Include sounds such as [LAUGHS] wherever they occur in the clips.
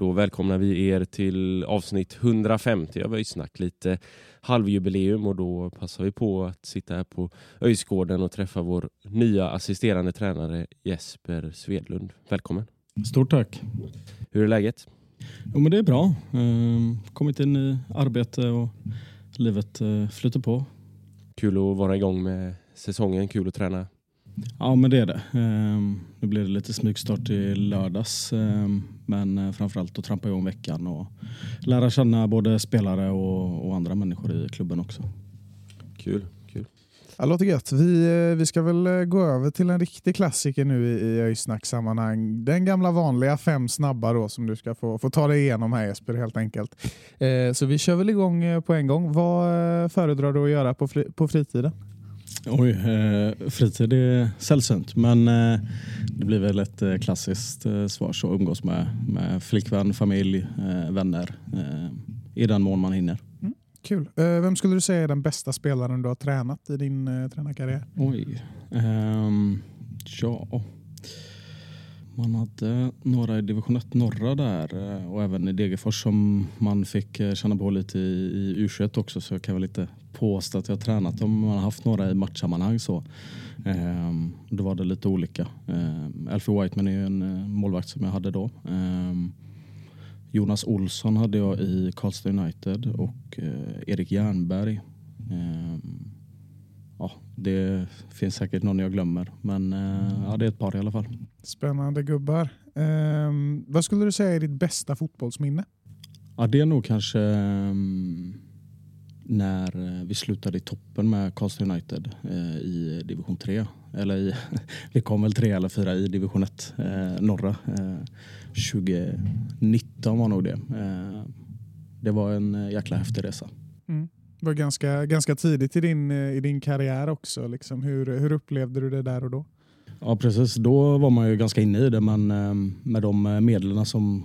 Då välkomnar vi er till avsnitt 150 av Öjsnack. Lite halvjubileum och då passar vi på att sitta här på Öjsgården och träffa vår nya assisterande tränare Jesper Svedlund. Välkommen! Stort tack. Hur är läget? Jo, men det är bra. Ehm, kommit in i arbete och livet eh, flyter på. Kul att vara igång med säsongen, kul att träna. Ja, men det är det. Ehm, nu blev det lite smygstart i lördags, ehm, men eh, framförallt att trampa igång veckan och lära känna både spelare och, och andra människor i klubben också. Kul, kul. Ja, låter gött. Vi, eh, vi ska väl eh, gå över till en riktig klassiker nu i, i Öjsnack-sammanhang. Den gamla vanliga fem snabba då som du ska få, få ta dig igenom här Jesper helt enkelt. Så vi kör väl igång på en gång. Vad föredrar du att göra på, fri, på fritiden? Oj, eh, fritid är sällsynt, men eh, det blir väl ett eh, klassiskt eh, svar så umgås med, med flickvän, familj, eh, vänner eh, i den mån man hinner. Kul. Eh, vem skulle du säga är den bästa spelaren du har tränat i din tränarkarriär? Oj. Ehm, ja. Man hade några i division 1 norra där eh, och även i Degerfors som man fick eh, känna på lite i, i U21 också så jag kan väl inte påstå att jag har tränat dem. Man har haft några i matchsammanhang så. Ehm, då var det lite olika. Ehm, Alfie Whiteman är ju en eh, målvakt som jag hade då. Ehm, Jonas Olsson hade jag i Karlstad United och eh, Erik Jernberg. Ehm, ja, det finns säkert någon jag glömmer, men eh, ja, det är ett par i alla fall. Spännande gubbar. Ehm, vad skulle du säga är ditt bästa fotbollsminne? Ja, det är nog kanske ehm, när eh, vi slutade i toppen med Karlstad United eh, i division 3. Eller i, [LAUGHS] vi kom väl tre eller fyra i division 1, eh, norra. Eh, 2019 var nog det. Det var en jäkla häftig resa. Det var ganska, ganska tidigt i din, i din karriär också. Liksom. Hur, hur upplevde du det där och då? Ja precis, då var man ju ganska inne i det men eh, med de eh, medlen som,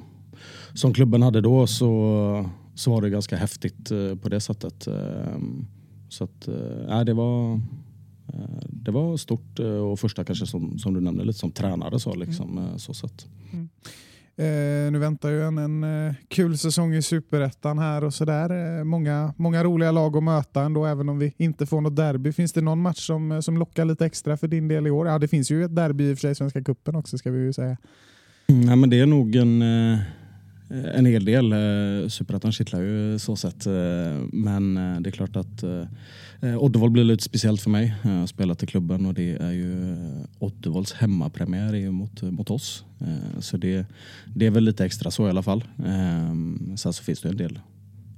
som klubben hade då så, så var det ganska häftigt eh, på det sättet. Så att, eh, det, var, det var stort och första kanske som, som du nämnde lite som tränare så liksom. eh, Så sätt. Eh, nu väntar ju en, en eh, kul säsong i Superettan här och sådär. Eh, många, många roliga lag att möta ändå, även om vi inte får något derby. Finns det någon match som, eh, som lockar lite extra för din del i år? Ja, det finns ju ett derby i och för sig i Svenska Cupen också ska vi ju säga. Mm, ja, men det är nog en, eh, Eh, en hel del. Eh, Superettan kittlar ju så sett. Eh, men det är klart att Oddevall blir lite speciellt för mig. Jag har spelat i klubben och det är ju Oddevalls hemmapremiär är ju mot, mot oss. Så det, det är väl lite extra så i alla fall. Sen så finns det en del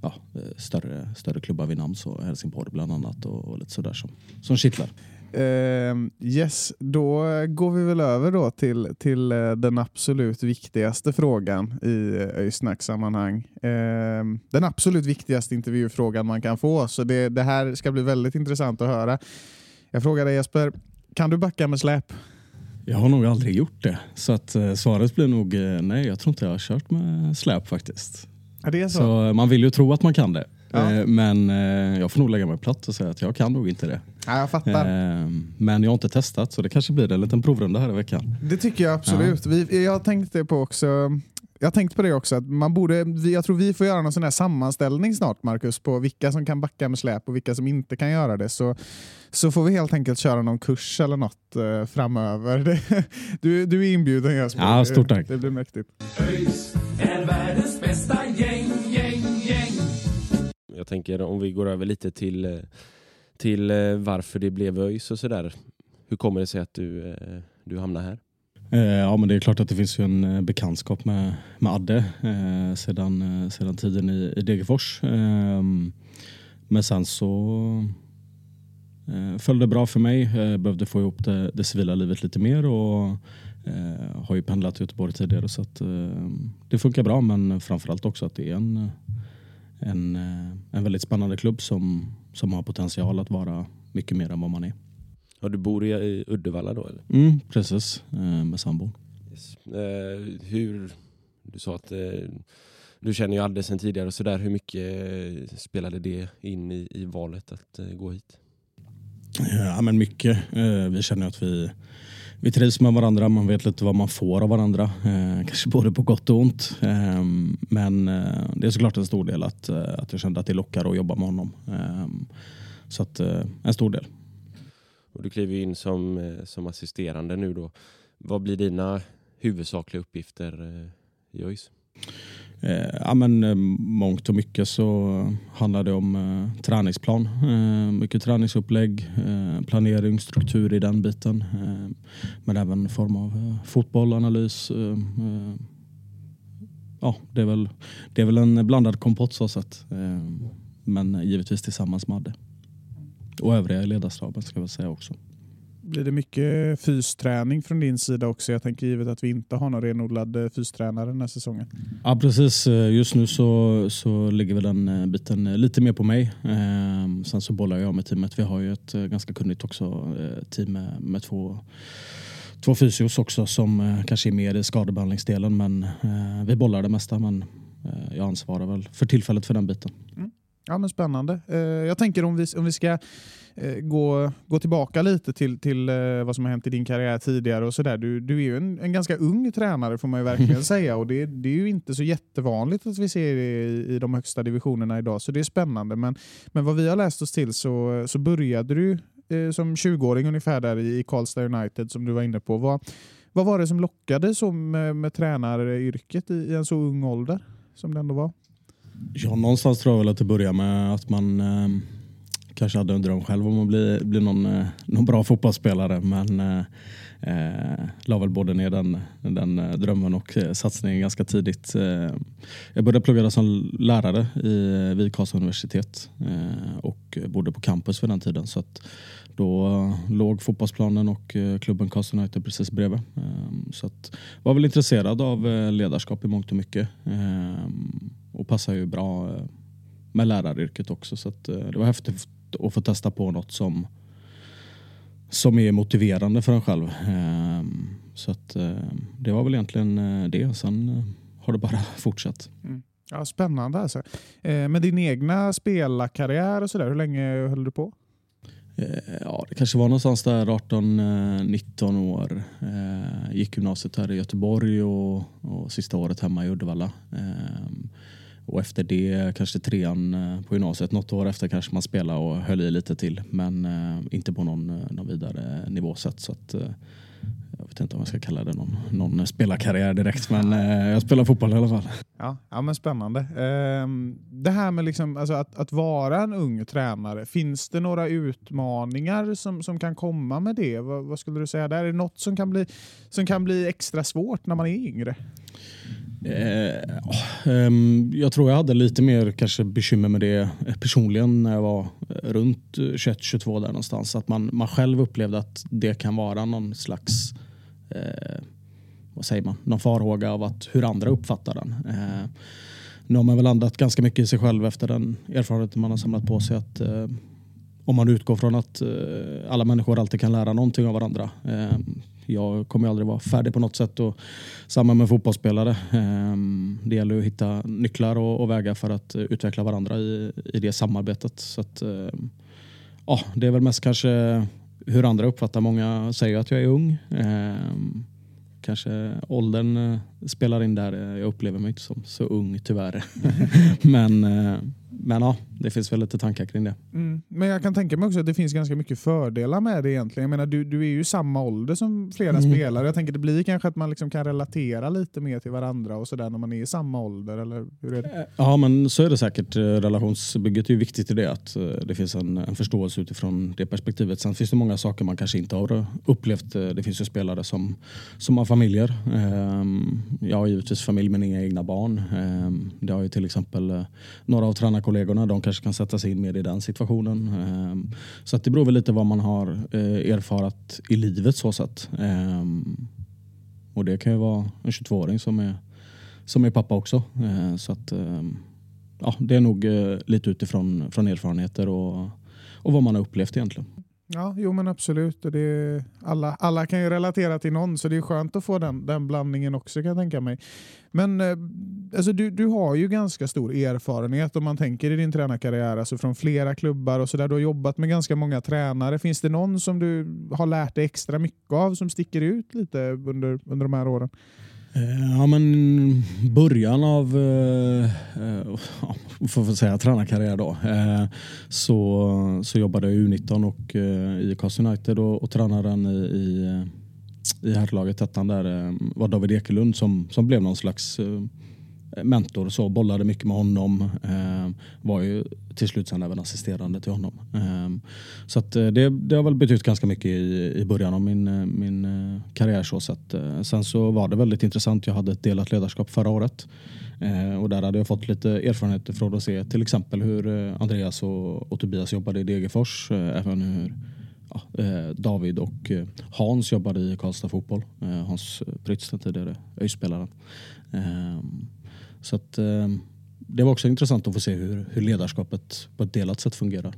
ja, större, större klubbar vid namn, så Helsingborg bland annat och, och lite sådär som, som kittlar. Ehm, yes, då går vi väl över då till, till eh, den absolut viktigaste frågan i Öysnack-sammanhang. Ehm, den absolut viktigaste intervjufrågan man kan få, så det, det här ska bli väldigt intressant att höra. Jag frågar dig Jesper, kan du backa med släp? Jag har nog aldrig gjort det. Så att eh, svaret blir nog nej, jag tror inte jag har kört med släp faktiskt. Ja, det är så. Så man vill ju tro att man kan det. Ja. Men jag får nog lägga mig platt och säga att jag kan nog inte det. Ja, jag fattar. Eh, Men jag har inte testat så det kanske blir en liten provrunda här i veckan. Det tycker jag absolut. Vi, jag tänkte på också jag har tänkt på det också, att man borde, jag tror vi får göra någon sån här sammanställning snart Marcus på vilka som kan backa med släp och vilka som inte kan göra det. Så, så får vi helt enkelt köra någon kurs eller något eh, framöver. Det, [LAUGHS] du, du är inbjuden Jesper. Ja, stort tack. Det, blir mäktigt. Är världens bästa gäng, gäng, gäng. Jag tänker om vi går över lite till, eh, till eh, varför det blev ÖIS och sådär. Hur kommer det sig att du, eh, du hamnar här? Eh, ja, men det är klart att det finns ju en eh, bekantskap med, med Adde eh, sedan, eh, sedan tiden i, i Degerfors. Eh, men sen så eh, föll det bra för mig. Eh, behövde få ihop det, det civila livet lite mer och eh, har ju pendlat till Göteborg tidigare så att eh, det funkar bra. Men framförallt också att det är en, en, eh, en väldigt spännande klubb som, som har potential att vara mycket mer än vad man är. Ja, du bor i, Uddevalla då eller? Mm, precis, eh, med sambon. Yes. Eh, hur, du sa att eh, du känner ju Adde sen tidigare och sådär. Hur mycket eh, spelade det in i, i valet att eh, gå hit? Ja, men mycket. Eh, Vi känner att vi, vi trivs med varandra. Man vet lite vad man får av varandra. Eh, Kanske både på gott och ont. Eh, Men eh, det är såklart en stor del att, eh, att jag kände att det lockar att jobba med honom. Eh, Så att eh, en stor del. Och du kliver ju in som, eh, som assisterande nu då. Vad blir dina huvudsakliga uppgifter eh, i ÖIS? Eh, ja, men, eh, mångt och mycket så handlar det om eh, träningsplan. Eh, mycket träningsupplägg, eh, planering, struktur i den biten. Eh, men även form av eh, fotboll, analys. Eh, eh, ja, det, är väl, det är väl en blandad kompott så sett. Eh, men givetvis tillsammans med Adde. Och övriga i ledarstaben ska jag väl säga också. Blir det mycket fysträning från din sida också? Jag tänker givet att vi inte har någon renodlad eh, fystränare den här säsongen. Ja precis, Eh, just nu så, så ligger väl den eh, biten lite mer på mig. Eh, sen så bollar jag med teamet. Vi har ju ett ganska kunnigt också team med, med två, två fysios också som kanske är mer i skadebehandlingsdelen men eh, vi bollar det mesta men eh, jag ansvarar väl för tillfället för den biten. Ja, men Spännande. Eh, Jag tänker om vi, om vi ska gå, gå tillbaka lite till, till eh, vad som har hänt i din karriär tidigare. och så där. Du, du är ju en, en ganska ung tränare får man ju verkligen [LAUGHS] säga och det, det är ju inte så jättevanligt att vi ser det i, i de högsta divisionerna idag så det är spännande. Men, men vad vi har läst oss till så, så började du eh, som 20-åring ungefär där i, Karlstad United som du var inne på. Vad, vad var det som lockade så med, med tränaryrket i, i en så ung ålder som det ändå var? Ja, någonstans tror jag väl att det börjar med att man eh, kanske hade en dröm själv om att bli, bli någon, eh, någon bra fotbollsspelare. Men eh, eh, la väl både ner den, den eh, drömmen och satsningen ganska tidigt. Jag började plugga som lärare i, vid Karlstad universitet eh, och bodde på campus för den tiden. Så att då låg fotbollsplanen och klubben Karlstad United precis bredvid. Eh, Så att var väl intresserad av ledarskap i mångt och mycket. Eh, Och passar ju bra med läraryrket också. Så att det var häftigt att få testa på något som, som är motiverande för en själv. Eh, Så att eh, det var väl egentligen eh, det. Sen eh, har det bara [LAUGHS] fortsatt. Ja, spännande alltså. Eh, med din egna spelarkarriär och sådär, hur länge höll du på? Ja, det kanske var någonstans där 18-19 år. Gick gymnasiet här i Göteborg och, och sista året hemma i Uddevalla. Och efter det kanske trean eh, på gymnasiet. Något år efter kanske man spelade och höll i lite till. Men eh, inte på någon, eh, någon vidare nivå sett. Så att, eh, jag vet inte om jag ska kalla det någon, någon spelarkarriär direkt. Men eh, jag spelar fotboll i alla fall. Ja, ja men spännande. Ehm, det här med liksom, alltså att, att vara en ung tränare, finns det några utmaningar som, som kan komma med det? Vad, vad skulle du säga där? Är det något som kan, bli, som kan bli extra svårt när man är yngre? Eh, oh, ehm, jag tror jag hade lite mer kanske bekymmer med det eh, personligen när jag var eh, runt 21-22 där någonstans. Att man, man själv upplevde att det kan vara någon slags eh, vad säger man, någon farhåga av att hur andra uppfattar den. Eh, nu har man väl landat ganska mycket i sig själv efter den erfarenheten man har samlat på sig. att eh, Om man utgår från att eh, alla människor alltid kan lära någonting av varandra. Ehm, jag kommer aldrig vara färdig på något sätt. Och samma med fotbollsspelare. Ehm, det gäller att hitta nycklar och, och vägar för att utveckla varandra i, i det samarbetet. Så att, ehm, ja, det är väl mest kanske hur andra uppfattar. Många säger att jag är ung. Ehm, kanske åldern eh, spelar in där. Jag upplever mig inte som så ung tyvärr. [LAUGHS] men, eh, men ja, det finns väl lite tankar kring det. Mm. Men jag kan tänka mig också att det finns ganska mycket fördelar med det egentligen. Jag menar, du, du är ju samma ålder som flera Mm. spelare. Jag tänker det blir kanske att man liksom kan relatera lite mer till varandra och sådär när man är i samma ålder. Eller hur är det? Ja, men så är det säkert. Eh, Relationsbygget är ju viktigt i det. Att eh, det finns en, en förståelse utifrån det perspektivet. Sen finns det många saker man kanske inte har upplevt. Eh, Det finns ju spelare som, som har familjer. Ehm, Jag har givetvis familj men inga egna barn. Ehm, Det har ju till exempel eh, några av tränarkollegorna. De kanske kan sätta sig in mer i den situationen. Ehm, så att det beror väl lite vad man har eh, erfarat i livet så sett. Ehm, och det kan ju vara en 22-åring som är som är pappa också. Ehm, så att, ja, det är nog eh, lite utifrån från erfarenheter och, och vad man har upplevt egentligen. Ja, jo men absolut. Och det, alla, alla kan ju relatera till någon så det är skönt att få den, den blandningen också kan jag tänka mig. Men eh, alltså, du, du har ju ganska stor erfarenhet om man tänker i din tränarkarriär, alltså från flera klubbar och sådär. Du har jobbat med ganska många tränare. Finns det någon som du har lärt dig extra mycket av som sticker ut lite under, under de här åren? Eh, ja, men början av eh, eh, får säga, tränarkarriär då, eh, så, så jobbade jag i U19 och eh, i Karlstad United och, och tränaren i, i, i herrlaget, ettan där, eh, var David Ekelund som, som blev någon slags eh, mentor. Så bollade mycket med honom. Eh, var ju till slut sen även assisterande till honom. Eh, så att eh, det, det har väl betytt ganska mycket i, i början av min, eh, min eh, karriär. Så sett. Eh, sen så var det väldigt intressant. Jag hade ett delat ledarskap förra året. Eh, och där hade jag fått lite erfarenheter från att se till exempel hur Andreas och, och Tobias jobbade i Degerfors. Eh, även hur ja, eh, David och Hans jobbade i Karlstad Fotboll. Eh, Hans Prytz, den tidigare ÖIS-spelaren. Ehm, så att, eh, det var också intressant att få se hur, hur ledarskapet på ett delat sätt fungerar.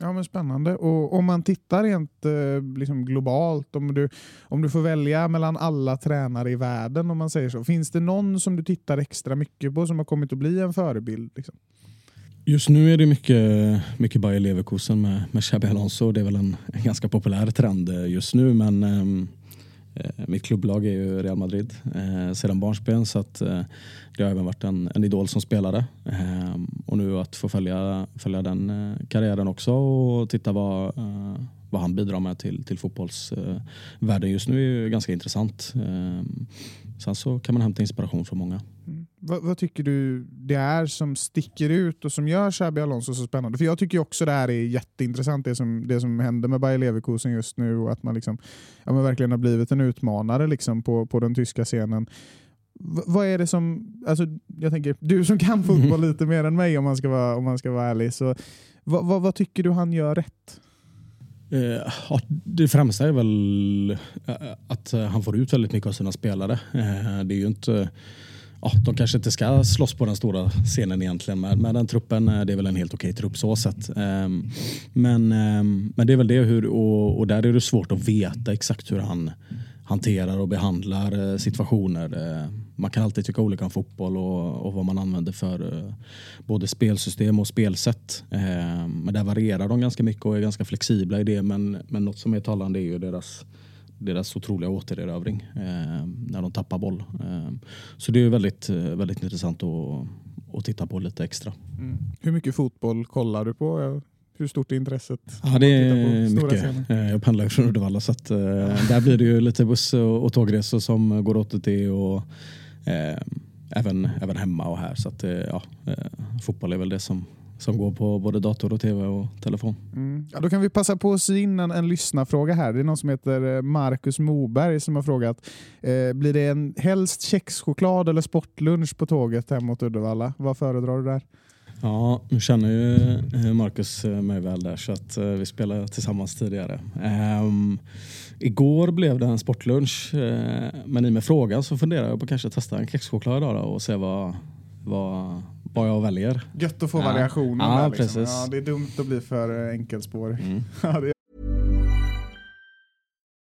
Ja, men Spännande. Och om man tittar rent eh, liksom globalt, om du, om du får välja mellan alla tränare i världen, om man säger så. Finns det någon som du tittar extra mycket på som har kommit att bli en förebild? Liksom? Just nu är det mycket, mycket Bayer Leverkusen med, med Xabi Alonso. Det är väl en, en ganska populär trend eh, just nu men eh, Eh, mitt klubblag är ju Real Madrid eh, sedan barnsben så att, eh, det har även varit en, en idol som spelare. Eh, och nu att få följa, följa den eh, karriären också och titta vad, eh, vad han bidrar med till, till fotbollsvärlden eh, just nu är ju ganska intressant. Eh, sen så kan man hämta inspiration från många. Vad, vad tycker du det är som sticker ut och som gör Xabi Alonso så spännande? För jag tycker också det här är jätteintressant det som, det som händer med Bayer Leverkusen just nu och att man liksom, ja, men verkligen har blivit en utmanare liksom på, på den tyska scenen. V vad är det som, alltså, jag tänker, du som kan [LAUGHS] fotboll lite mer än mig om man ska vara, om man ska vara ärlig, så vad, vad, vad tycker du han gör rätt? Eh, ja, det främsta är väl eh, att han får ut väldigt mycket av sina spelare. Eh, Det är ju inte, ja, de kanske inte ska slåss på den stora scenen egentligen med, med den truppen. Eh, det är väl en helt okej trupp så sett. Um, Men, um, men det är väl det hur, och, och där är det svårt att veta exakt hur han hanterar och behandlar eh, situationer. Eh, Man kan alltid tycka olika om fotboll och, och vad man använder för eh, både spelsystem och spelsätt. Ehm, men där varierar de ganska mycket och är ganska flexibla i det. Men, men något som är talande är ju deras, deras otroliga återerövring eh, när de tappar boll. Eh, Så det är väldigt, eh, väldigt intressant att, att titta på lite extra. Hur mycket fotboll kollar du på? Hur stort är intresset? Ja, det är mycket. scenen. Eh, Jag pendlar från Uddevalla så att, eh, [LAUGHS] där blir det ju lite buss och, tågresor som går åt det och eh, även, även hemma och här. Så att, ja, fotboll är väl det som, som går på både dator och tv och telefon. Mm. Ja, då kan vi passa på att sy in en, en lyssnarfråga här. Det är någon som heter eh, Marcus Moberg som har frågat. Eh, blir det en helst kexchoklad eller sportlunch på tåget hem mot Uddevalla? Vad föredrar du där? Ja, nu känner ju eh, Marcus eh, mig väl där så att vi spelade tillsammans tidigare. Ehm, igår blev det en sportlunch men i och med frågan så funderar jag på att kanske testa en kexchoklad idag då och se vad, vad, vad jag väljer. Gött att få Ja. variationen Ja, där. Liksom. precis. Ja, det är dumt att bli för eh, enkelspårig. [LAUGHS] Ja,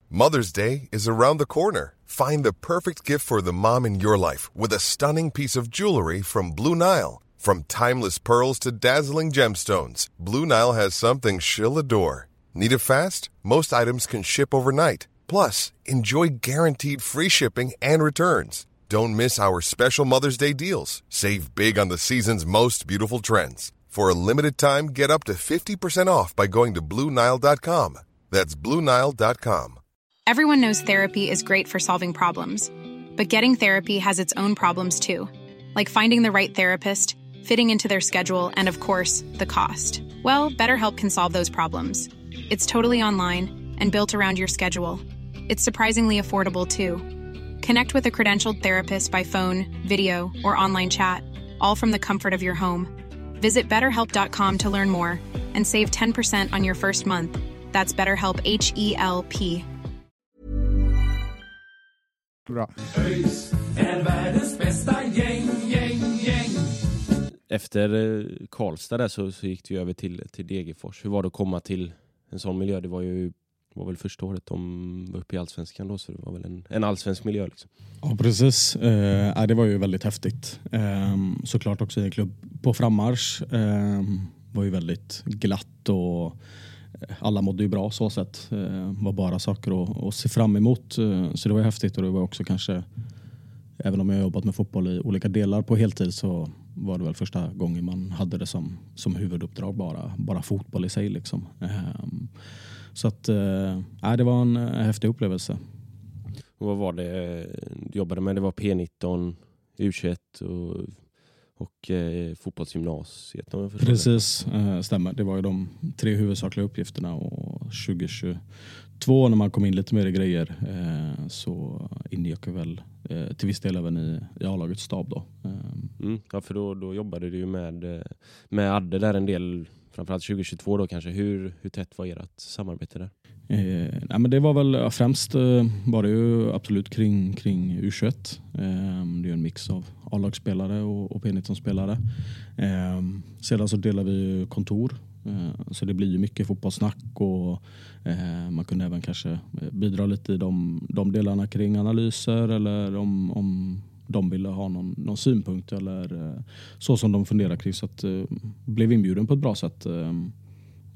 Mother's Day is around the corner. Find the perfect gift for the mom in your life with a stunning piece of jewelry from Blue Nile. From timeless pearls to dazzling gemstones, Blue Nile has something she'll adore. Need it fast? Most items can ship overnight. Plus, enjoy guaranteed free shipping and returns. Don't miss our special Mother's Day deals. Save big on the season's most beautiful trends. For a limited time, get up to 50% off by going to BlueNile.com. That's BlueNile.com. Everyone knows therapy is great for solving problems, but getting therapy has its own problems too, like finding the right therapist, fitting into their schedule, and of course, the cost. Well, BetterHelp can solve those problems. It's totally online and built around your schedule. It's surprisingly affordable too. Connect with a credentialed therapist by phone, video, or online chat, all from the comfort of your home. Visit betterhelp.com to learn more and save 10% on your first month. That's BetterHelp H E L P. Bra. Efter eh, Karlstad där så, så gick ju över till, till Degerfors. Hur var det att komma till en sån miljö? Det var ju var väl första året de var uppe i allsvenskan då, så det var väl en, en allsvensk miljö. Liksom. Ja precis. Eh, det var ju väldigt häftigt. Eh, såklart också i en klubb på frammarsch. Eh, var ju väldigt glatt och eh, alla mådde ju bra så sätt. Eh, var bara saker att, att se fram emot. Eh, så det var häftigt och det var också kanske Även om jag jobbat med fotboll i olika delar på heltid så var det väl första gången man hade det som, som huvuduppdrag bara, bara fotboll i sig. Liksom. Eh, så att, eh, det var en eh, häftig upplevelse. Och vad var det eh, du jobbade med? Det var P19, U21 och, och eh, fotbollsgymnasiet. om jag förstår det. Precis, eh, stämmer. Det var ju de tre huvudsakliga uppgifterna och 2022 när man kom in lite mer i grejer eh, så ingick jag väl eh, till viss del även i, i A-lagets stab. Då. Mm, ja, för då, då jobbade du ju med, med Adde där en del, framförallt 2022 då kanske. Hur, hur tätt var ert samarbete där? Eh, nej, men det var väl ja, främst eh, var det ju absolut kring, kring U21. Eh, det är en mix av A-lagsspelare och, och P19-spelare. Eh, sedan så delar vi kontor. Eh, så det blir ju mycket fotbollssnack och eh, man kunde även kanske eh, bidra lite i de, de delarna kring analyser eller om, om de ville ha någon, någon synpunkt eller eh, så som de funderar kring. Så att, eh, blev inbjuden på ett bra sätt. Eh,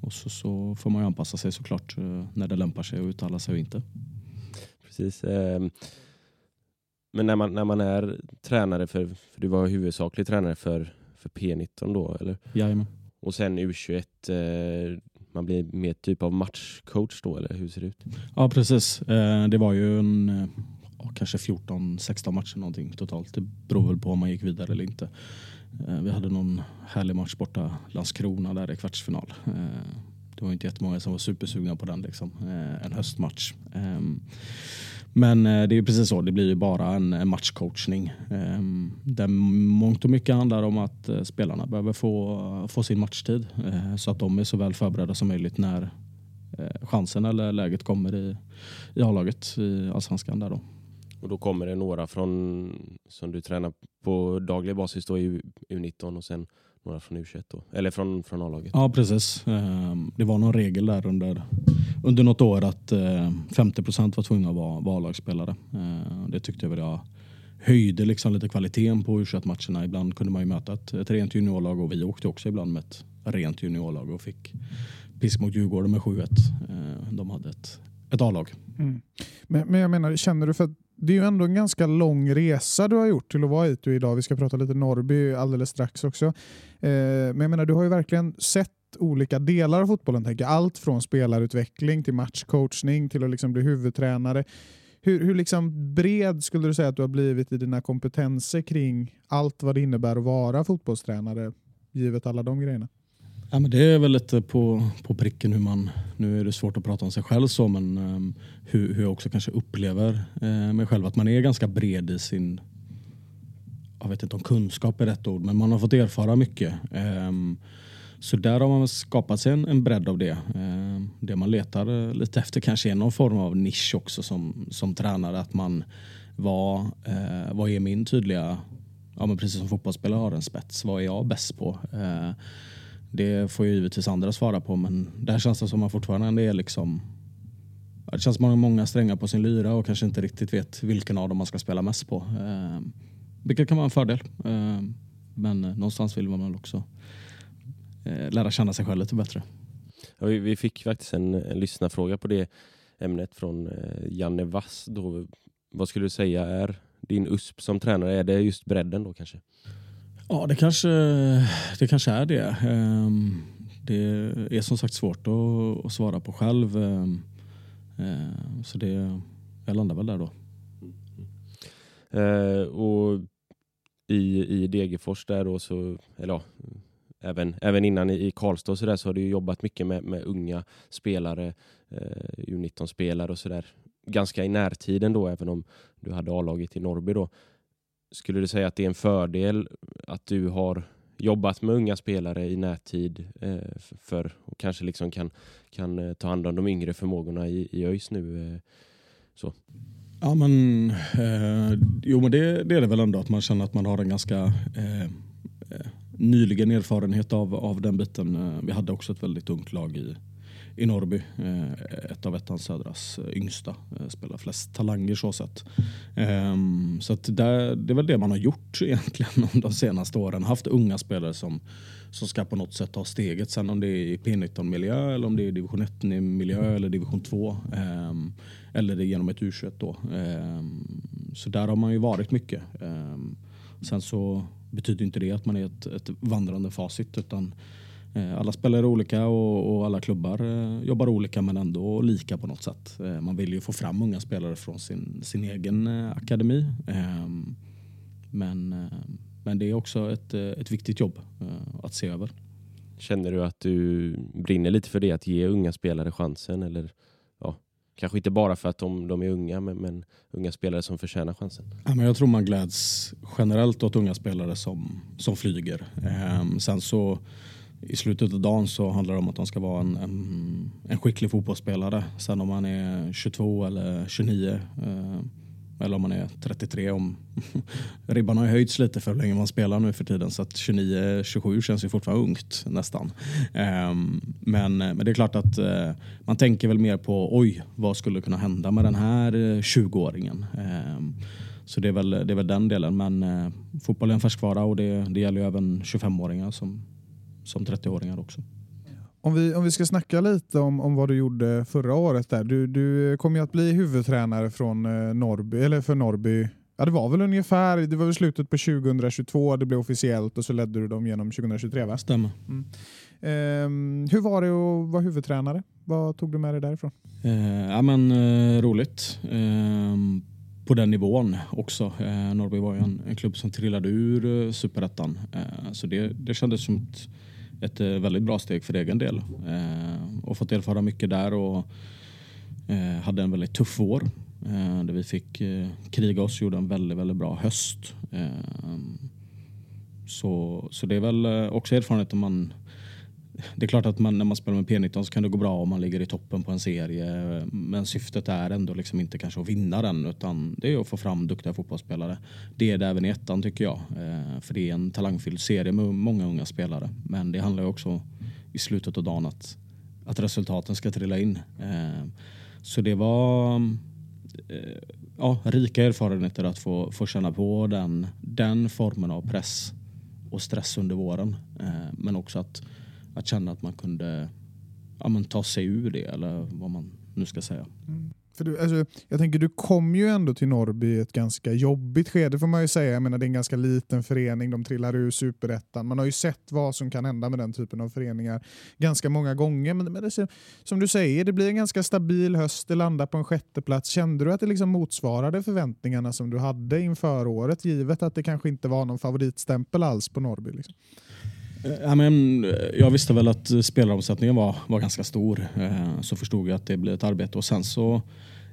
och så, så får man ju anpassa sig såklart när det lämpar sig och uttala sig och inte. Precis. ehm, Men när man, när man är tränare, för, för du var huvudsaklig tränare för, för P19 då, eller? Jajamän. Och sen U21, eh, man blir mer typ av matchcoach då, eller hur ser det ut? Ja precis. Det var ju en, kanske 14-16 matcher någonting totalt. Det beror väl på om man gick vidare eller inte. Eh, vi hade någon härlig match borta Landskrona där i kvartsfinal. Eh, det var inte jättemånga som var supersugna på den. Liksom. Eh, en höstmatch. Ehm, men det är ju precis så, det blir ju bara en matchcoachning. Ehm, där mångt och mycket handlar om att spelarna behöver få, få sin matchtid. Så att de är så väl förberedda som möjligt när chansen eller läget kommer i, i A-laget i Allsvenskan. Där då. Och då kommer det några från, som du tränar på daglig basis då i U- U19 och sen några från U21 då, eller från, från A-laget. Ja precis. Ehm, Det var någon regel där under, under något år att eh, 50% var tvungna att vara, vara A-lagsspelare. Eh, Det tyckte jag väl jag höjde liksom lite kvaliteten på U21-matcherna. Ibland kunde man ju möta ett, ett rent juniorlag och vi åkte också ibland med ett rent juniorlag och fick pisk mot Djurgården med 7-1. Eh, De hade ett, ett A-lag. Mm. Men, men jag menar, känner du för att det är ju ändå en ganska lång resa du har gjort till att vara hit idag. Vi ska prata lite Norrby alldeles strax också. Eh, men jag menar, du har ju verkligen sett olika delar av fotbollen. Tänker. Allt från spelarutveckling till matchcoachning till att liksom bli huvudtränare. Hur, hur liksom bred skulle du säga att du har blivit i dina kompetenser kring allt vad det innebär att vara fotbollstränare, givet alla de grejerna? Ja, men det är väl lite på, på pricken hur man, nu är det svårt att prata om sig själv så, men um, hur, hur jag också kanske upplever uh, mig själv. Att man är ganska bred i sin, jag vet inte om kunskap är rätt ord, men man har fått erfara mycket. Um, så där har man skapat sig en, en bredd av det. Ehm, det man letar eh, lite efter kanske är någon form av nisch också som, som tränare. Att man, vad, uh, eh, vad är min tydliga, ja men precis som fotbollsspelare har en spets, vad är jag bäst på? Uh, det får ju givetvis andra svara på men där känns det som man fortfarande är liksom det känns som man har många strängar på sin lyra och kanske inte riktigt vet vilken av dem man ska spela mest på. Eh, vilket kan vara en fördel. Eh, men någonstans vill man väl också eh, lära känna sig själv lite bättre. Ja, vi, vi fick faktiskt en, en lyssnarfråga på det ämnet från eh, Janne Wass. Då, vad skulle du säga är din USP som tränare? Är det just bredden då kanske? Ja, det kanske, det kanske är det. Ehm, det är som sagt svårt att, svara på själv. Ehm, ehm, så det, jag landar väl där då. Eh, och i, i Degerfors där då så, eller ja, även, även innan i, Karlstad och så där så har du jobbat mycket med, med unga spelare, eh, U19-spelare och sådär. Ganska i närtiden då, även om du hade A-laget i Norrby då. Skulle du säga att det är en fördel att du har jobbat med unga spelare i närtid eh, för och kanske liksom kan, kan eh, ta hand om de yngre förmågorna i, i ÖIS nu? Eh, Ja, men, eh, jo, men det, det är det väl ändå att man känner att man har en ganska eh, eh nyligen erfarenhet av, av den biten. Eh, vi hade också ett väldigt ungt lag i, i Norrby. Eh, ett av Ettan Södras eh, yngsta. Eh, spelar flest talanger så sett. Ehm, så att det, det är väl det man har gjort [LAUGHS] egentligen de senaste åren. Haft unga spelare som, som ska på något sätt ta steget. Sen om det är i P19-miljö eller om det är i division 1-miljö eller division 2. Ehm, eller det genom ett U21 då. Ehm, så där har man ju varit mycket. Sen så betyder inte det att man är ett, ett vandrande facit utan alla spelare är olika och, och alla klubbar eh, jobbar olika men ändå lika på något sätt. Eh, man vill ju få fram unga spelare från sin, sin egen eh, akademi. Ehm, men, eh, men det är också ett, eh, ett viktigt jobb eh, att se över. Känner du att du brinner lite för det, att ge unga spelare chansen? Eller ja, kanske inte bara för att de, de är unga, men, men unga spelare som förtjänar chansen. Ja, men jag tror man gläds generellt åt unga spelare som, som flyger. Ehm, sen så i slutet av dagen så handlar det om att de ska vara en, en, en skicklig fotbollsspelare. Sen om man är 22 eller 29 eh, eller om man är 33. Om [LAUGHS] Ribban har ju höjts lite för hur länge man spelar nu för tiden så att 29-27 känns ju fortfarande ungt nästan. Eh, men, men det är klart att eh, man tänker väl mer på oj, vad skulle kunna hända med den här eh, 20-åringen? Ehm, så det är, väl, det är väl den delen. Men eh, fotboll är en färskvara och det, det gäller ju även 25-åringar som, som 30-åringar också. Om vi, om vi ska snacka lite om, om vad du gjorde förra året. Där. Du, du kom ju att bli huvudtränare från eh, Norrby, eller för Norrby. Ja, det var väl ungefär, det var väl slutet på 2022, det blev officiellt och så ledde du dem genom 2023 va? Stämmer. Ehm, hur var det att vara huvudtränare? Vad tog du med dig därifrån? Eh, ja, men, eh, roligt. Eh, på den nivån också. Eh, Norrby var ju en, en klubb som trillade ur eh, superettan. Eh, så det, det kändes som ett, ett eh, väldigt bra steg för egen del. Eh, och fått erfara mycket där och eh, hade en väldigt tuff vår. Eh, där vi fick eh, kriga oss gjorde en väldigt, väldigt bra höst. Eh, så, så det är väl eh, också erfarenheten man det är klart att man, när man spelar med P19 så kan det gå bra om man ligger i toppen på en serie. Men syftet är ändå liksom inte kanske att vinna den utan det är att få fram duktiga fotbollsspelare. Det är det även i ettan tycker jag. Eh, för det är en talangfylld serie med många unga spelare. Men det handlar ju också i slutet av dagen att, att resultaten ska trilla in. Eh, så det var eh, ja, rika erfarenheter att få, få känna på den, den formen av press och stress under våren. Men också att att känna att man kunde ja, men ta sig ur det eller vad man nu ska säga. Mm. För du, alltså, jag tänker du kom ju ändå till Norrby i ett ganska jobbigt skede får man ju säga. Jag menar, det är en ganska liten förening, de trillar ur superettan. Man har ju sett vad som kan hända med den typen av föreningar ganska många gånger. Men, men det, som du säger, det blir en ganska stabil höst, det landar på en sjätteplats. Kände du att det liksom motsvarade förväntningarna som du hade inför året, givet att det kanske inte var någon favoritstämpel alls på Norrby? Liksom? Ja, men, jag visste väl att spelaromsättningen var, var ganska stor. Eh, så förstod jag att det blev ett arbete och sen så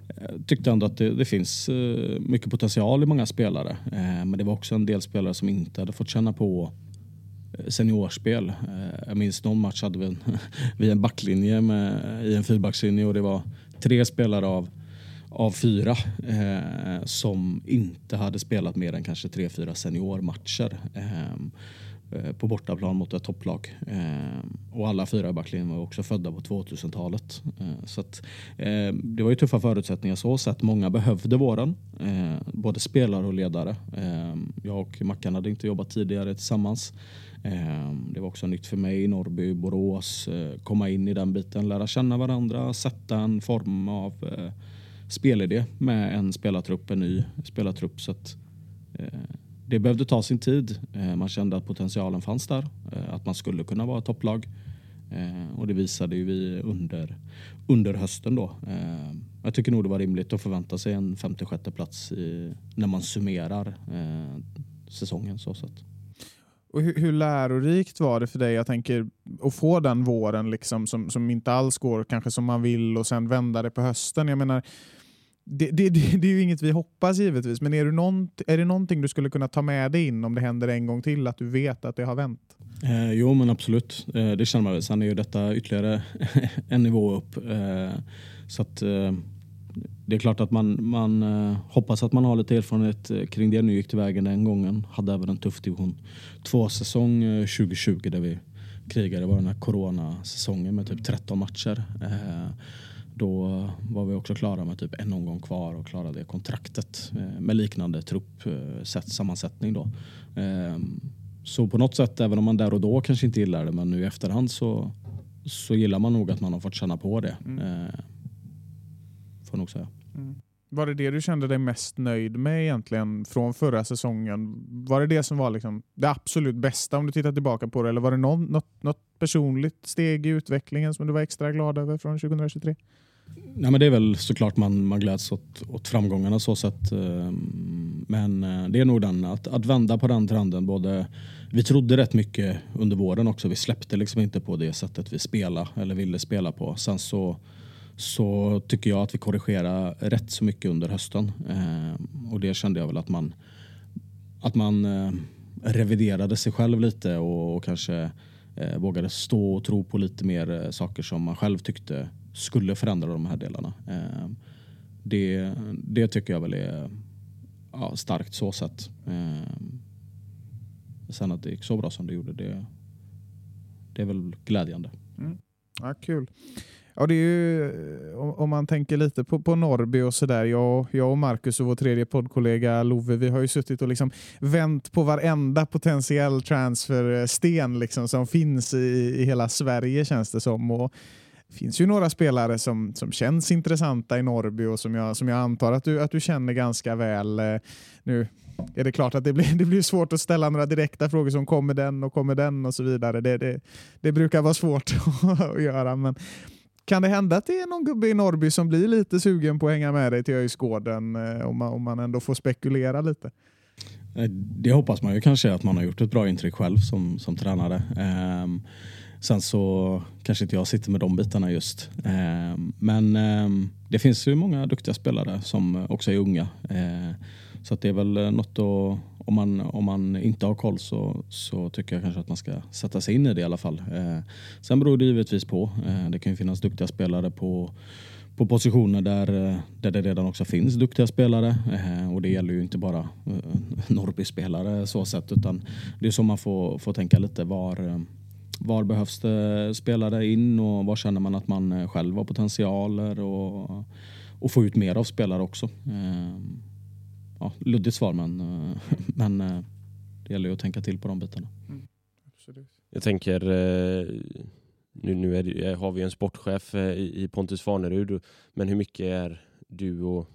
eh, tyckte jag ändå att det, det finns eh, mycket potential i många spelare. Men det var också en del spelare som inte hade fått känna på seniorspel. Jag minns någon match hade vi en, [LAUGHS] vi en backlinje med, i en fyrbackslinje och det var tre spelare av, av fyra eh, som inte hade spelat mer än kanske tre, fyra seniormatcher. Eh, på bortaplan mot ett topplag. Eh, och alla fyra i backlinjen var också födda på 2000-talet. Eh, så att, det var ju tuffa förutsättningar så sett. Många behövde våren, både spelare och ledare. Jag och Mackan hade inte jobbat tidigare tillsammans. Det var också nytt för mig, Norrby, Borås, komma in i den biten, lära känna varandra, sätta en form av spelidé med en spelartrupp, en ny spelartrupp. Så att, det behövde ta sin tid. Eh, man kände att potentialen fanns där, eh, att man skulle kunna vara ett topplag. Eh, och det visade ju vi under, under hösten då. Eh, jag tycker nog det var rimligt att förvänta sig en femte sjätte plats i, när man summerar eh, säsongen så sätt. Och hur, hur lärorikt var det för dig jag tänker, att få den våren liksom, som, som inte alls går kanske som man vill och sen vända det på hösten? Jag menar, det, det, det, det är ju inget vi hoppas givetvis, men är, du nånt, är det någonting du skulle kunna ta med dig in om det händer en gång till, att du vet att det har vänt? Eh, jo men absolut, eh, det känner man väl. Sen är ju detta ytterligare [LAUGHS] en nivå upp. Eh, så att, eh, det är klart att man, man eh, hoppas att man har lite erfarenhet eh, kring det. Nu gick det vägen den gången. Hade även en tuff division 2-säsong 2020 eh, där vi krigade. Det var den här coronasäsongen med typ 13 matcher. Eh, då var vi också klara med typ en omgång kvar och klarade kontraktet med liknande truppsammansättning. Då. Så på något sätt, även om man där och då kanske inte gillar det, men nu i efterhand så, så gillar man nog att man har fått känna på det. Mm. Eh, får nog säga. Mm. Var det det du kände dig mest nöjd med egentligen från förra säsongen? Var det det som var liksom det absolut bästa om du tittar tillbaka på det? Eller var det någon, något, något personligt steg i utvecklingen som du var extra glad över från 2023? Nej, men det är väl såklart man, man gläds åt, åt framgångarna så sätt. Eh, men eh, det är nog den att, att vända på den trenden. Både, vi trodde rätt mycket under våren också. Vi släppte liksom inte på det sättet vi spelade eller ville spela på. Sen så, så tycker jag att vi korrigerar rätt så mycket under hösten. Eh, och det kände jag väl att man, att man reviderade sig själv lite och, och kanske vågade stå och tro på lite mer saker som man själv tyckte skulle förändra de här delarna. Eh, det, det tycker jag väl är ja, starkt så sett. Eh, sen att det gick så bra som det gjorde, det, det är väl glädjande. Mm. Ja, kul. Ja, det är ju, om man tänker lite på, på Norrby och sådär. Jag, jag och Marcus och vår tredje poddkollega Love, vi har ju suttit och liksom vänt på varenda potentiell transfersten liksom som finns i, i hela Sverige känns det som. Och finns ju några spelare som, som känns intressanta i Norrby och som jag, som jag antar att du, att du känner ganska väl. Eh, nu är det klart att det blir, [LAUGHS] det blir svårt att ställa några direkta frågor som kommer den och kommer den och så vidare. Det, det, det brukar vara svårt [LAUGHS] att göra. Men kan det hända att det är någon gubbe i Norrby som blir lite sugen på att hänga med dig till Öjsgården eh, om man, om man ändå får spekulera lite? Eh, det hoppas man ju kanske att man har gjort ett bra intryck själv som, som tränare. Um, Sen så kanske inte jag sitter med de bitarna just. Eh, men eh, det finns ju många duktiga spelare som också är unga. Eh, så det är väl något att, om man, om man inte har koll så, så tycker jag kanske att man ska sätta sig in i det i alla fall. Eh, sen beror det givetvis på. Eh, det kan ju finnas duktiga spelare på på positioner där, eh, där det redan också finns duktiga spelare. och det gäller ju inte bara Norrby-spelare så sett utan det är så man får, får tänka lite var, var behövs det spelare in och var känner man att man eh, själv har potentialer och, och få ut mer av spelare också. Ehm, ja, luddigt svar men, eh, [LAUGHS] men eh, det gäller ju att tänka till på de bitarna. Mm, Jag tänker, nu, nu är, har vi en sportchef i Pontus Farnerud, men hur mycket är du och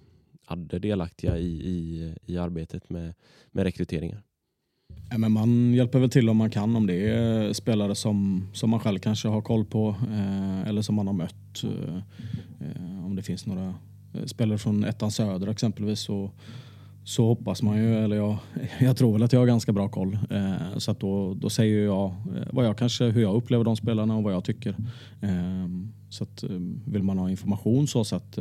Adde delaktiga i, i, i arbetet med, med rekryteringar? Ja, men man hjälper väl till om man kan om det är spelare som, som man själv kanske har koll på eh, eller som man har mött. Eh, eh om det finns några eh, spelare från ettan söder exempelvis så, så hoppas man ju, eller jag, [LAUGHS] jag tror väl att jag har ganska bra koll. Eh, så att då, då säger jag eh, vad jag kanske, hur jag upplever de spelarna och vad jag tycker. så att vill man ha information så att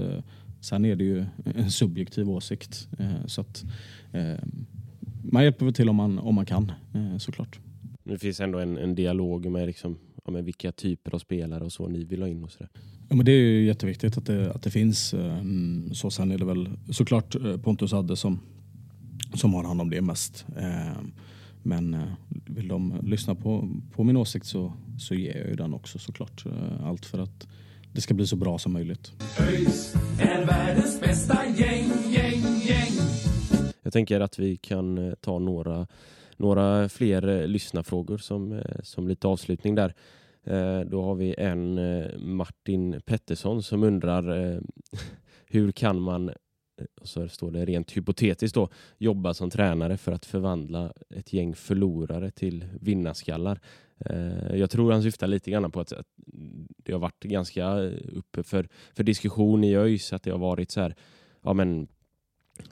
sen är det ju en subjektiv åsikt. så att man hjälper väl till om man, om man kan eh, såklart. Det finns ändå en, en dialog med, liksom, ja, med vilka typer av spelare och så ni vill ha in och sådär. Ja, men det är ju jätteviktigt att det, att det finns. Eh, så sen är det väl såklart eh, Pontus Adde som, som har hand om det mest. Men vill de lyssna på, på min åsikt så, så ger jag ju den också såklart. Allt för att det ska bli så bra som möjligt. ÖIS är världens bästa gäng. Jag tänker att vi kan eh, ta några, några fler eh, lyssnarfrågor som, eh, som lite avslutning där. Då har vi en Martin Pettersson som undrar [LAUGHS] hur kan man och så står det rent hypotetiskt då, jobba som tränare för att förvandla ett gäng förlorare till vinnarskallar. Jag tror han syftar lite grann på att, att det har varit ganska uppe för, för diskussion i ÖIS, att det har varit så här, ja men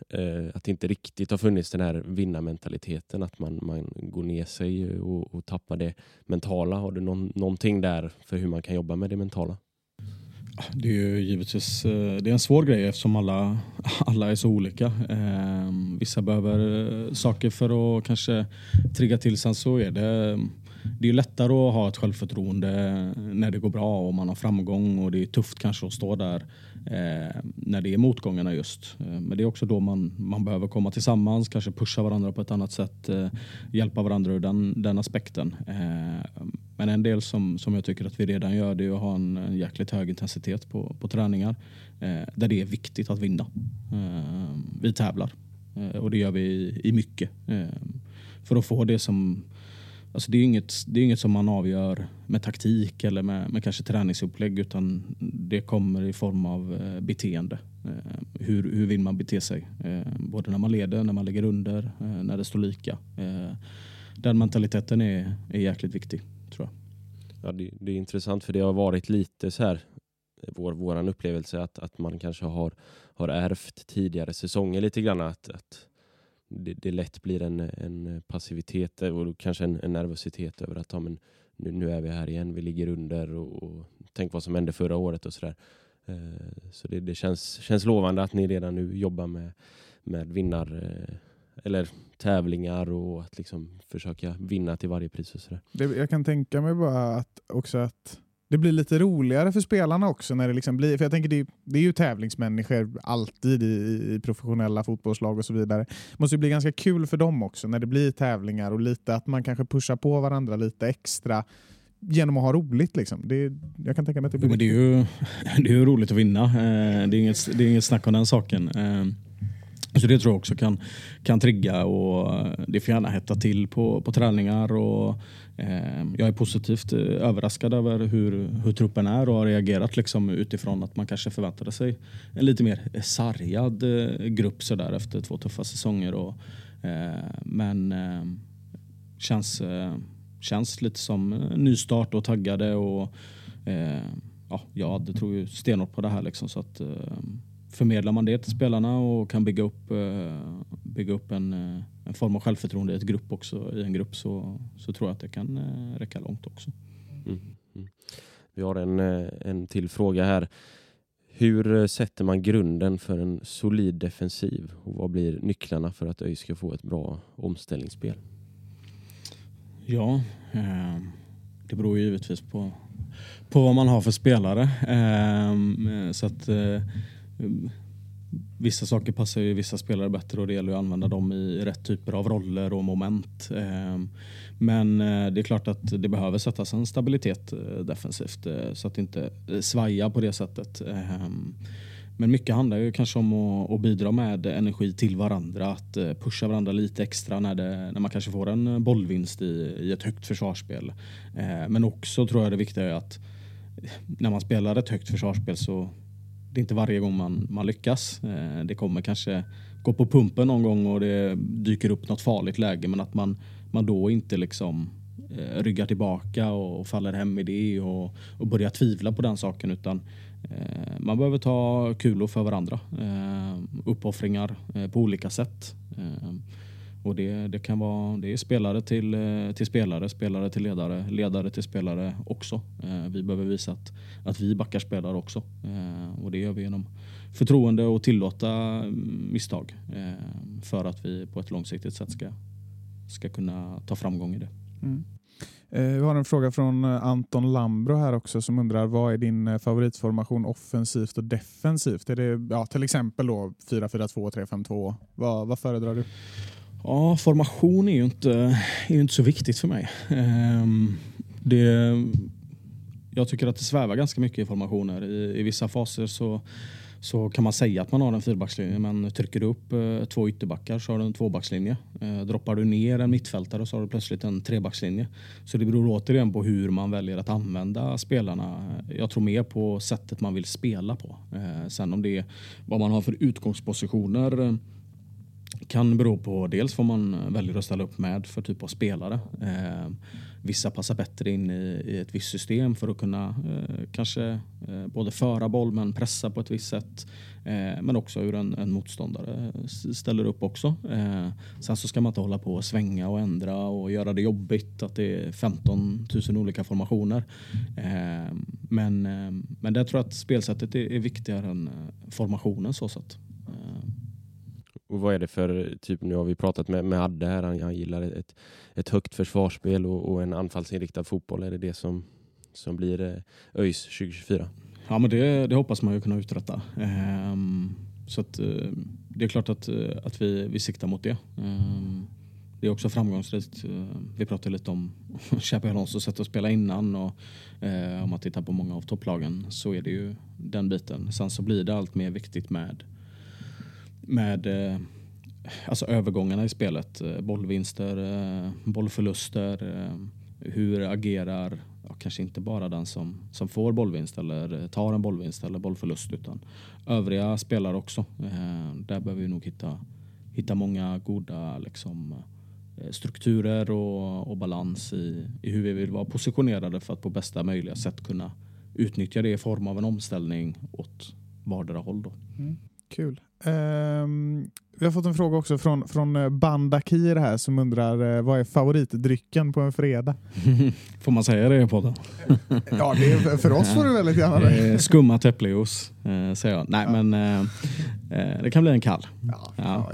eh, att det inte riktigt har funnits den här vinnarmentaliteten, att man, man går ner sig och, och tappar det mentala. Har du någon, någonting där för hur man kan jobba med det mentala? Det är ju givetvis eh, det är en svår grej eftersom alla, [LAUGHS] alla är så olika. Eh, vissa behöver eh, saker för att kanske trigga till. Sen så är det eh, det är lättare att ha ett självförtroende när det går bra och man har framgång och det är tufft kanske att stå där eh, när det är motgångarna just. Eh, men det är också då man, man behöver komma tillsammans, kanske pusha varandra på ett annat sätt, eh, hjälpa varandra ur den, den aspekten. Eh, men en del som, som jag tycker att vi redan gör det är att ha en, en jäkligt hög intensitet på, på träningar eh, där det är viktigt att vinna. Eh, vi tävlar eh, och det gör vi i, i mycket eh, för att få det som Alltså det, är inget, det är inget som man avgör med taktik eller med, med kanske träningsupplägg utan det kommer i form av eh, beteende. Eh, hur, hur vill man bete sig? Eh, både när man leder, när man ligger under, när det står lika. Den mentaliteten är, är jäkligt viktig tror jag. Ja, det, det är intressant för det har varit lite så här vår våran upplevelse att, att man kanske har, har ärvt tidigare säsonger lite grann att, att det, det lätt blir en, en passivitet och kanske en, en nervositet över att ja, men nu, nu, är vi här igen, vi ligger under och, och tänk vad som hände förra året och sådär. Eh, så det, det, känns, känns lovande att ni redan nu jobbar med, med vinnar eh, eller tävlingar och att liksom försöka vinna till varje pris. Och sådär. Jag kan tänka mig bara att också att det blir lite roligare för spelarna också. när Det liksom blir, för jag tänker det, det är ju tävlingsmänniskor alltid i, i, professionella fotbollslag och så vidare. Det måste bli ganska kul för dem också när det blir tävlingar och lite att man kanske pushar på varandra lite extra genom att ha roligt. Liksom. Det, jag kan tänka mig att det blir... Men det, är ju, [LAUGHS] det är ju roligt att vinna. Eh, det är inget, det är inget snack om den saken. Så det tror jag också kan, kan trigga och eh, det får gärna hetta till på, på träningar. Och, eh, jag är positivt eh, överraskad över hur, hur truppen är och har reagerat liksom utifrån att man kanske förväntade sig en lite mer sargad eh, grupp så där efter två tuffa säsonger. Och, eh, men eh, känns, eh, känns lite som nystart och taggade. Och, ja, jag tror ju stenhårt på det här. Liksom, så att, ehm, förmedlar man det till spelarna och kan bygga upp, eh, bygga upp en, eh, en form av självförtroende i, ett grupp också, i en grupp så, så tror jag att det kan eh, räcka långt också. Mm. Mm. Vi har en, en till fråga här. Hur sätter man grunden för en solid defensiv och vad blir nycklarna för att ÖIS ska få ett bra omställningsspel? Ja, eh, det beror givetvis på, på vad man har för spelare. Eh, så att eh, Vissa saker passar ju vissa spelare bättre och det gäller att använda dem i rätt typer av roller och moment. Ehm, men eh, det är klart att det behöver sättas en stabilitet eh, defensivt eh, så att det inte svajar på det sättet. Ehm, men mycket handlar ju kanske om att, bidra med energi till varandra, att pusha varandra lite extra när, det, när man kanske får en bollvinst i, i ett högt försvarsspel. Ehm, men också tror jag det viktiga är att när man spelar ett högt försvarsspel så det är inte varje gång man, man lyckas. Eh, det kommer kanske gå på pumpen någon gång och det dyker upp något farligt läge men att man, man då inte liksom eh, ryggar tillbaka och faller hem i det och, och börjar tvivla på den saken utan eh, man behöver ta kulor för varandra. Eh, uppoffringar eh, på olika sätt. Eh, och det, det kan vara det är spelare till, eh, till spelare, spelare till ledare, ledare till spelare också. Eh, vi behöver visa att, att vi backar spelare också. Eh, och det gör vi genom förtroende och tillåta mm, misstag eh, för att vi på ett långsiktigt sätt ska, ska kunna ta framgång i det. Mm. Eh, vi har en fråga från Anton Lambro här också som undrar vad är din favoritformation offensivt och defensivt? Är det ja, till exempel 4-4-2, 3-5-2? Vad, vad föredrar du? Ja, formation är ju inte, är inte så viktigt för mig. Ehm, det, jag tycker att det svävar ganska mycket i formationer. I, i vissa faser så, så kan man säga att man har en fyrbackslinje men trycker du upp eh, två ytterbackar så har du en tvåbackslinje. Eh, droppar du ner en mittfältare så har du plötsligt en trebackslinje. Så det beror återigen på hur man väljer att använda spelarna. Jag tror mer på sättet man vill spela på. Eh, sen om det är vad man har för utgångspositioner kan bero på dels vad man väljer att ställa upp med för typ av spelare. Eh, vissa passar bättre in i, i, ett visst system för att kunna eh, kanske eh, både föra boll men pressa på ett visst sätt. Eh, men också hur en, en motståndare ställer upp också. Eh, sen så ska man inte hålla på och svänga och ändra och göra det jobbigt att det är 15 000 olika formationer. Eh, men, eh, men där tror jag att spelsättet är, är viktigare än eh, formationen så sett. Och vad är det för, typ nu har vi pratat med, med Adde här, han, han gillar ett, ett högt försvarsspel och, och, en anfallsinriktad fotboll. Är det det som, som blir eh, ÖIS 2024? Ja men det, det hoppas man ju kunna uträtta. Ehm, så att, eh, det är klart att, eh, att vi, vi siktar mot det. Ehm, det är också framgångsrikt. Eh, vi pratade lite om [LAUGHS] Xabi Alonso sätt att spela innan och eh, om man tittar på många av topplagen så är det ju den biten. Sen så blir det allt mer viktigt med med eh, alltså övergångarna i spelet. Eh, bollvinster, eh, bollförluster. Hur agerar, ja, kanske inte bara den som, som får bollvinst eller tar en bollvinst eller bollförlust utan övriga spelare också. Där behöver vi nog hitta, hitta många goda liksom, strukturer och, och balans i, i hur vi vill vara positionerade för att på bästa möjliga sätt kunna utnyttja det i form av en omställning åt vardera håll. Då. Mm. Kul. Um, vi har fått en fråga också från, från eh, Bandakir här som undrar uh, vad är favoritdrycken på en fredag? [LAUGHS] får man säga det på den? [LAUGHS] ja, det är, för oss får du väldigt gärna det. [LAUGHS] Skumma äppeljuice uh, säger jag. Nej, ja. men uh, det kan bli en kall. Ja, ja.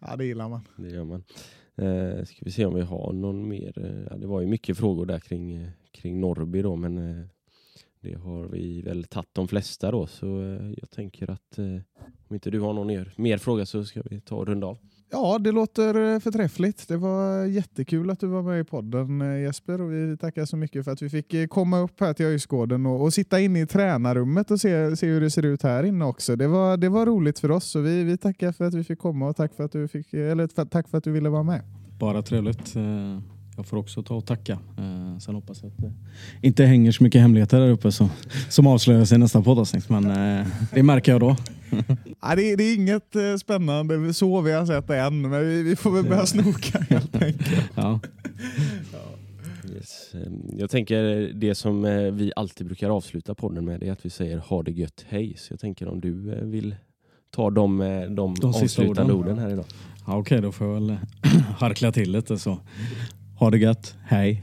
ja, det gillar man. Det gör man. Uh, ska vi se om vi har någon mer. Uh, det var ju mycket frågor där kring, kring Norrby då, men det har vi väl tagit de flesta då, så eh, jag tänker att eh, om inte du har någon mer, mer fråga så ska vi ta och runda av. Ja, det låter eh, förträffligt. Det var jättekul att du var med i podden Jesper och vi tackar så mycket för att vi fick komma upp här till Öjsgården och, och sitta inne i tränarrummet och se, se hur det ser ut här inne också. Det var, det var roligt för oss och vi, vi tackar för att vi fick komma och tack för att du, fick, eller, för, tack för att du ville vara med. Bara trevligt jag får också ta och tacka. Eh, sen hoppas jag att det inte hänger så mycket hemligheter där uppe som, som avslöjas i nästa poddavsnitt. Men eh, det märker jag då. [LAUGHS] ja, det, det, är inget eh, spännande så vi har sett det än, men vi, vi får väl börja snoka helt enkelt. ja. Yes. Ehm, jag tänker det som eh, vi alltid brukar avsluta podden med är att vi säger ha det gött, hej. Så jag tänker om du eh, vill ta de, de, de avslutande orden. orden här idag. Ja, Okej, okay, då får jag väl [CLEARS THROAT] harkla till lite så. Ha det gött. Hej.